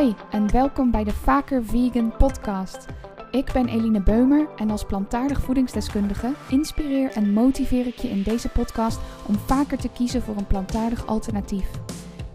Hoi en welkom bij de Vaker Vegan podcast. Ik ben Eline Beumer en als plantaardig voedingsdeskundige inspireer en motiveer ik je in deze podcast om vaker te kiezen voor een plantaardig alternatief.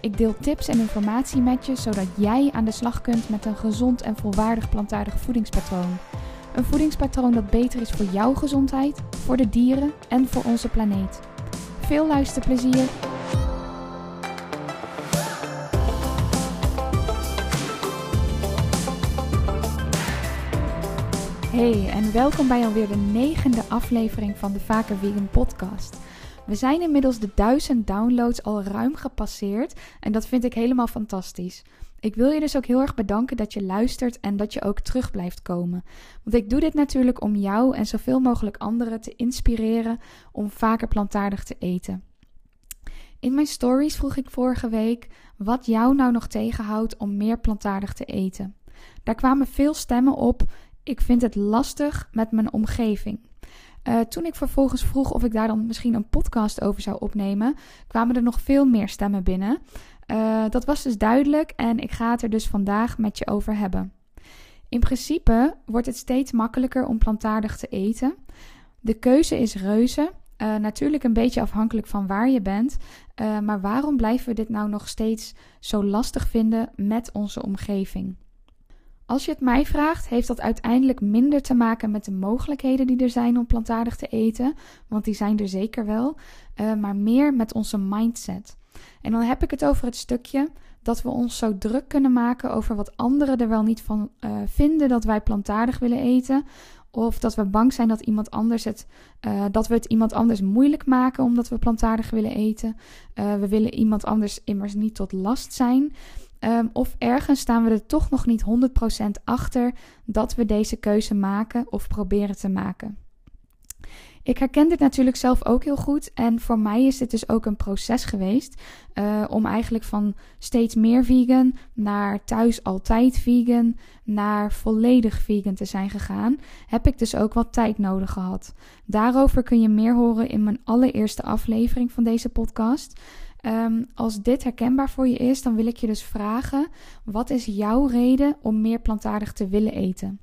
Ik deel tips en informatie met je zodat jij aan de slag kunt met een gezond en volwaardig plantaardig voedingspatroon. Een voedingspatroon dat beter is voor jouw gezondheid, voor de dieren en voor onze planeet. Veel luisterplezier Hey en welkom bij alweer de negende aflevering van de Vaker Vegan podcast. We zijn inmiddels de duizend downloads al ruim gepasseerd en dat vind ik helemaal fantastisch. Ik wil je dus ook heel erg bedanken dat je luistert en dat je ook terug blijft komen. Want ik doe dit natuurlijk om jou en zoveel mogelijk anderen te inspireren om vaker plantaardig te eten. In mijn stories vroeg ik vorige week wat jou nou nog tegenhoudt om meer plantaardig te eten. Daar kwamen veel stemmen op ik vind het lastig met mijn omgeving. Uh, toen ik vervolgens vroeg of ik daar dan misschien een podcast over zou opnemen, kwamen er nog veel meer stemmen binnen. Uh, dat was dus duidelijk en ik ga het er dus vandaag met je over hebben. In principe wordt het steeds makkelijker om plantaardig te eten. De keuze is reuze. Uh, natuurlijk een beetje afhankelijk van waar je bent. maar waarom blijven we dit nou nog steeds zo lastig vinden met onze omgeving? Als je het mij vraagt, heeft dat uiteindelijk minder te maken met de mogelijkheden die er zijn om plantaardig te eten, want die zijn er zeker wel, uh, maar meer met onze mindset. En dan heb ik het over het stukje dat we ons zo druk kunnen maken over wat anderen er wel niet van uh, vinden dat wij plantaardig willen eten. Of dat we bang zijn dat iemand anders het, uh, dat we het iemand anders moeilijk maken omdat we plantaardig willen eten. we willen iemand anders immers niet tot last zijn. Um, of ergens staan we er toch nog niet 100% achter dat we deze keuze maken of proberen te maken. Ik herken dit natuurlijk zelf ook heel goed. En voor mij is dit dus ook een proces geweest. Uh, om eigenlijk van steeds meer vegan naar thuis altijd vegan naar volledig vegan te zijn gegaan. Heb ik dus ook wat tijd nodig gehad. Daarover kun je meer horen in mijn allereerste aflevering van deze podcast. Um, als dit herkenbaar voor je is, dan wil ik je dus vragen: wat is jouw reden om meer plantaardig te willen eten?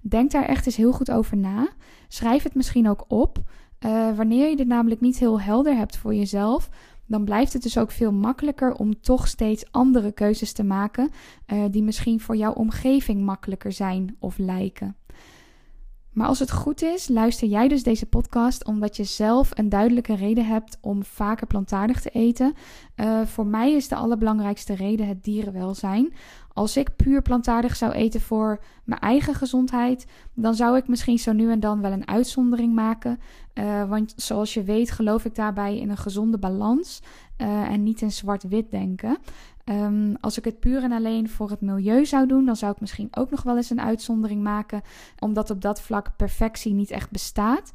Denk daar echt eens heel goed over na. Schrijf het misschien ook op. Uh, wanneer je dit namelijk niet heel helder hebt voor jezelf, dan blijft het dus ook veel makkelijker om toch steeds andere keuzes te maken, uh, die misschien voor jouw omgeving makkelijker zijn of lijken. Maar als het goed is, luister jij dus deze podcast omdat je zelf een duidelijke reden hebt om vaker plantaardig te eten. Uh, voor mij is de allerbelangrijkste reden het dierenwelzijn. Als ik puur plantaardig zou eten voor mijn eigen gezondheid, dan zou ik misschien zo nu en dan wel een uitzondering maken. Uh, want zoals je weet, geloof ik daarbij in een gezonde balans uh, en niet in zwart-wit denken. Um, als ik het puur en alleen voor het milieu zou doen, dan zou ik misschien ook nog wel eens een uitzondering maken, omdat op dat vlak perfectie niet echt bestaat.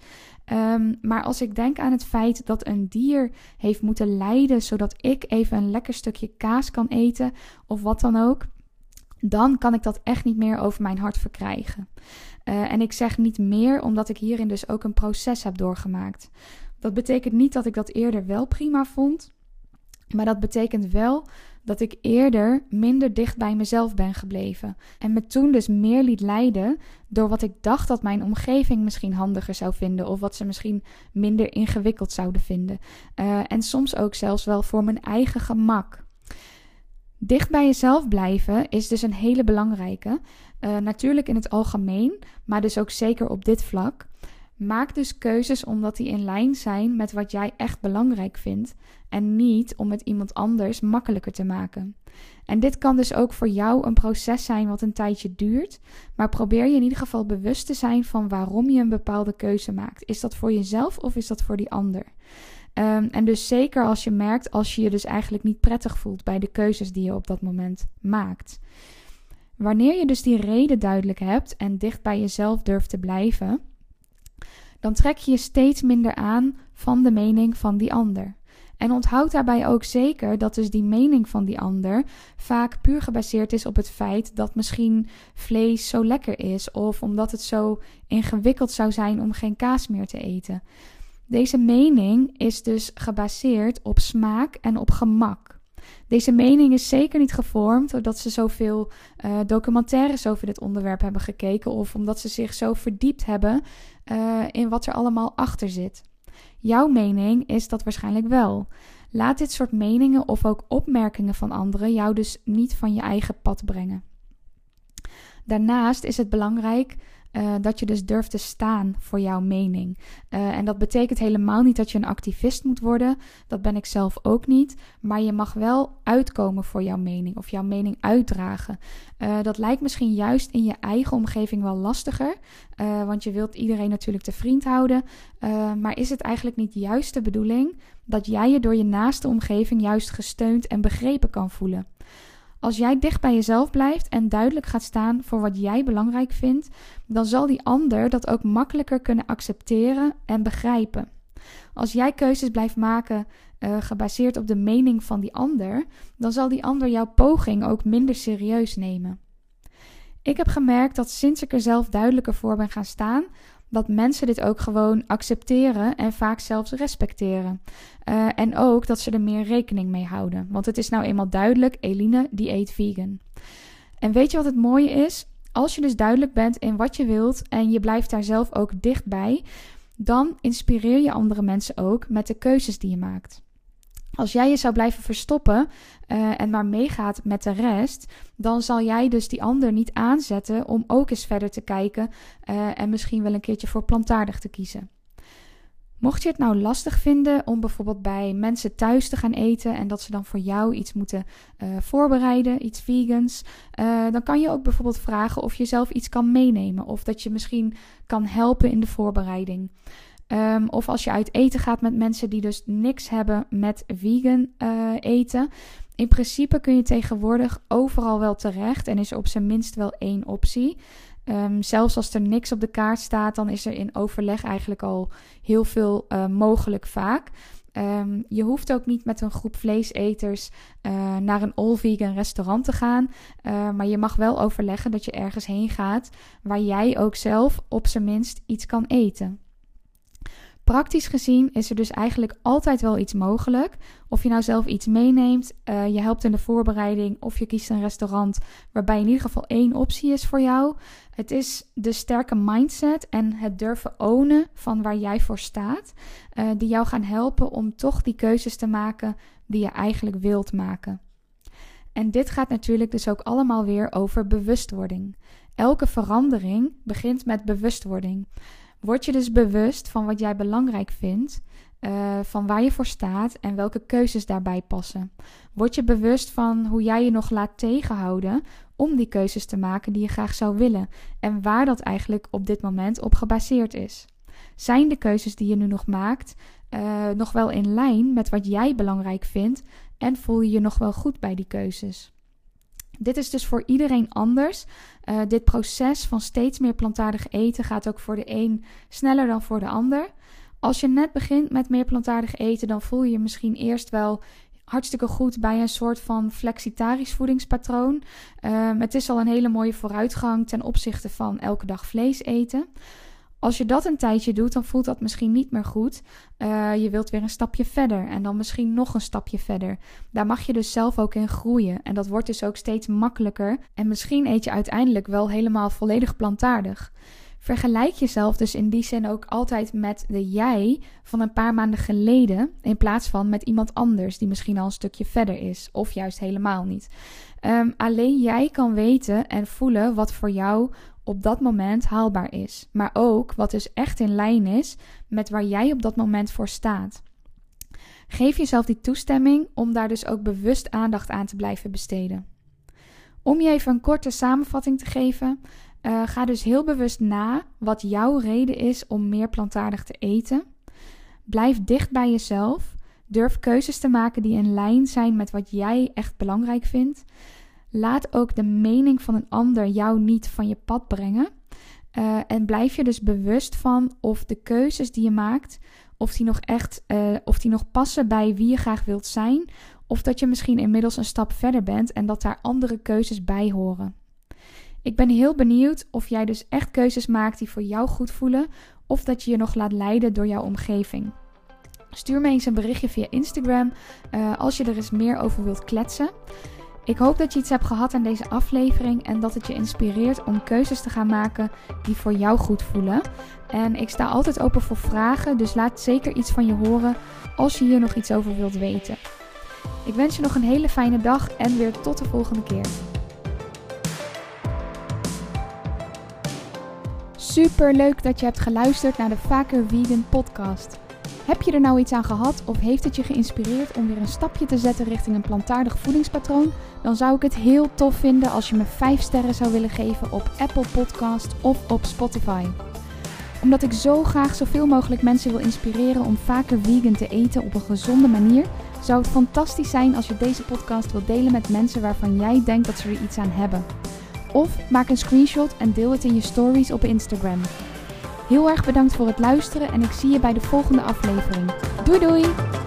Um, maar als ik denk aan het feit dat een dier heeft moeten lijden zodat ik even een lekker stukje kaas kan eten of wat dan ook, dan kan ik dat echt niet meer over mijn hart verkrijgen. Uh, en ik zeg niet meer omdat ik hierin dus ook een proces heb doorgemaakt. Dat betekent niet dat ik dat eerder wel prima vond, maar dat betekent wel dat ik eerder minder dicht bij mezelf ben gebleven. En me toen dus meer liet leiden door wat ik dacht dat mijn omgeving misschien handiger zou vinden. Of wat ze misschien minder ingewikkeld zouden vinden. Uh, en soms ook zelfs wel voor mijn eigen gemak. Dicht bij jezelf blijven is dus een hele belangrijke. Uh, natuurlijk in het algemeen, maar dus ook zeker op dit vlak. Maak dus keuzes omdat die in lijn zijn met wat jij echt belangrijk vindt en niet om het iemand anders makkelijker te maken. En dit kan dus ook voor jou een proces zijn wat een tijdje duurt, maar probeer je in ieder geval bewust te zijn van waarom je een bepaalde keuze maakt. Is dat voor jezelf of is dat voor die ander? Um, en dus zeker als je merkt als je je dus eigenlijk niet prettig voelt bij de keuzes die je op dat moment maakt. Wanneer je dus die reden duidelijk hebt en dicht bij jezelf durft te blijven, dan trek je je steeds minder aan van de mening van die ander. En onthoud daarbij ook zeker dat dus die mening van die ander vaak puur gebaseerd is op het feit dat misschien vlees zo lekker is of omdat het zo ingewikkeld zou zijn om geen kaas meer te eten. Deze mening is dus gebaseerd op smaak en op gemak. Deze mening is zeker niet gevormd doordat ze zoveel uh, documentaires over dit onderwerp hebben gekeken of omdat ze zich zo verdiept hebben uh, in wat er allemaal achter zit. Jouw mening is dat waarschijnlijk wel. Laat dit soort meningen of ook opmerkingen van anderen jou dus niet van je eigen pad brengen. Daarnaast is het belangrijk uh, dat je dus durft te staan voor jouw mening. Uh, en dat betekent helemaal niet dat je een activist moet worden. Dat ben ik zelf ook niet. Maar je mag wel uitkomen voor jouw mening of jouw mening uitdragen. Uh, dat lijkt misschien juist in je eigen omgeving wel lastiger. want je wilt iedereen natuurlijk te vriend houden. maar is het eigenlijk niet juist de bedoeling dat jij je door je naaste omgeving juist gesteund en begrepen kan voelen? Als jij dicht bij jezelf blijft en duidelijk gaat staan voor wat jij belangrijk vindt, dan zal die ander dat ook makkelijker kunnen accepteren en begrijpen. Als jij keuzes blijft maken uh, gebaseerd op de mening van die ander, dan zal die ander jouw poging ook minder serieus nemen. Ik heb gemerkt dat sinds ik er zelf duidelijker voor ben gaan staan, dat mensen dit ook gewoon accepteren en vaak zelfs respecteren. Uh, en ook dat ze er meer rekening mee houden. Want het is nou eenmaal duidelijk, Eline die eet vegan. En weet je wat het mooie is? Als je dus duidelijk bent in wat je wilt en je blijft daar zelf ook dichtbij, dan inspireer je andere mensen ook met de keuzes die je maakt. Als jij je zou blijven verstoppen uh, en maar meegaat met de rest, dan zal jij dus die ander niet aanzetten om ook eens verder te kijken uh, en misschien wel een keertje voor plantaardig te kiezen. Mocht je het nou lastig vinden om bijvoorbeeld bij mensen thuis te gaan eten en dat ze dan voor jou iets moeten uh, voorbereiden, iets vegans, dan kan je ook bijvoorbeeld vragen of je zelf iets kan meenemen of dat je misschien kan helpen in de voorbereiding. Um, of als je uit eten gaat met mensen die dus niks hebben met vegan uh, eten. In principe kun je tegenwoordig overal wel terecht en is er op zijn minst wel één optie. Um, zelfs als er niks op de kaart staat, dan is er in overleg eigenlijk al heel veel uh, mogelijk vaak. Um, je hoeft ook niet met een groep vleeseters uh, naar een all-vegan restaurant te gaan. Maar je mag wel overleggen dat je ergens heen gaat waar jij ook zelf op zijn minst iets kan eten. Praktisch gezien is er dus eigenlijk altijd wel iets mogelijk. Of je nou zelf iets meeneemt, uh, je helpt in de voorbereiding of je kiest een restaurant waarbij in ieder geval één optie is voor jou. Het is de sterke mindset en het durven ownen van waar jij voor staat, uh, die jou gaan helpen om toch die keuzes te maken die je eigenlijk wilt maken. En dit gaat natuurlijk dus ook allemaal weer over bewustwording. Elke verandering begint met bewustwording. Word je dus bewust van wat jij belangrijk vindt, uh, van waar je voor staat en welke keuzes daarbij passen. Word je bewust van hoe jij je nog laat tegenhouden om die keuzes te maken die je graag zou willen en waar dat eigenlijk op dit moment op gebaseerd is. Zijn de keuzes die je nu nog maakt uh, nog wel in lijn met wat jij belangrijk vindt en voel je je nog wel goed bij die keuzes? Dit is dus voor iedereen anders. Uh, dit proces van steeds meer plantaardig eten gaat ook voor de een sneller dan voor de ander. Als je net begint met meer plantaardig eten, dan voel je je misschien eerst wel hartstikke goed bij een soort van flexitarisch voedingspatroon. Uh, het is al een hele mooie vooruitgang ten opzichte van elke dag vlees eten. Als je dat een tijdje doet, dan voelt dat misschien niet meer goed. Uh, je wilt weer een stapje verder en dan misschien nog een stapje verder. Daar mag je dus zelf ook in groeien. En dat wordt dus ook steeds makkelijker. En misschien eet je uiteindelijk wel helemaal volledig plantaardig. Vergelijk jezelf dus in die zin ook altijd met de jij van een paar maanden geleden, in plaats van met iemand anders die misschien al een stukje verder is, of juist helemaal niet. Um, alleen jij kan weten en voelen wat voor jou op dat moment haalbaar is, maar ook wat dus echt in lijn is met waar jij op dat moment voor staat. Geef jezelf die toestemming om daar dus ook bewust aandacht aan te blijven besteden. Om je even een korte samenvatting te geven, uh, ga dus heel bewust na wat jouw reden is om meer plantaardig te eten. Blijf dicht bij jezelf. Durf keuzes te maken die in lijn zijn met wat jij echt belangrijk vindt. Laat ook de mening van een ander jou niet van je pad brengen. Uh, en blijf je dus bewust van of de keuzes die je maakt, of die nog echt, uh, of die nog passen bij wie je graag wilt zijn. Of dat je misschien inmiddels een stap verder bent en dat daar andere keuzes bij horen. Ik ben heel benieuwd of jij dus echt keuzes maakt die voor jou goed voelen, of dat je je nog laat leiden door jouw omgeving. Stuur me eens een berichtje via Instagram uh, als je er eens meer over wilt kletsen. Ik hoop dat je iets hebt gehad aan deze aflevering en dat het je inspireert om keuzes te gaan maken die voor jou goed voelen. En ik sta altijd open voor vragen, dus laat zeker iets van je horen als je hier nog iets over wilt weten. Ik wens je nog een hele fijne dag en weer tot de volgende keer. Super leuk dat je hebt geluisterd naar de Vaker Vegan podcast. Heb je er nou iets aan gehad of heeft het je geïnspireerd om weer een stapje te zetten richting een plantaardig voedingspatroon? Dan zou ik het heel tof vinden als je me 5 sterren zou willen geven op Apple Podcast of op Spotify. Omdat ik zo graag zoveel mogelijk mensen wil inspireren om vaker vegan te eten op een gezonde manier, zou het fantastisch zijn als je deze podcast wilt delen met mensen waarvan jij denkt dat ze er iets aan hebben. Of maak een screenshot en deel het in je stories op Instagram. Heel erg bedankt voor het luisteren en ik zie je bij de volgende aflevering. Doei doei!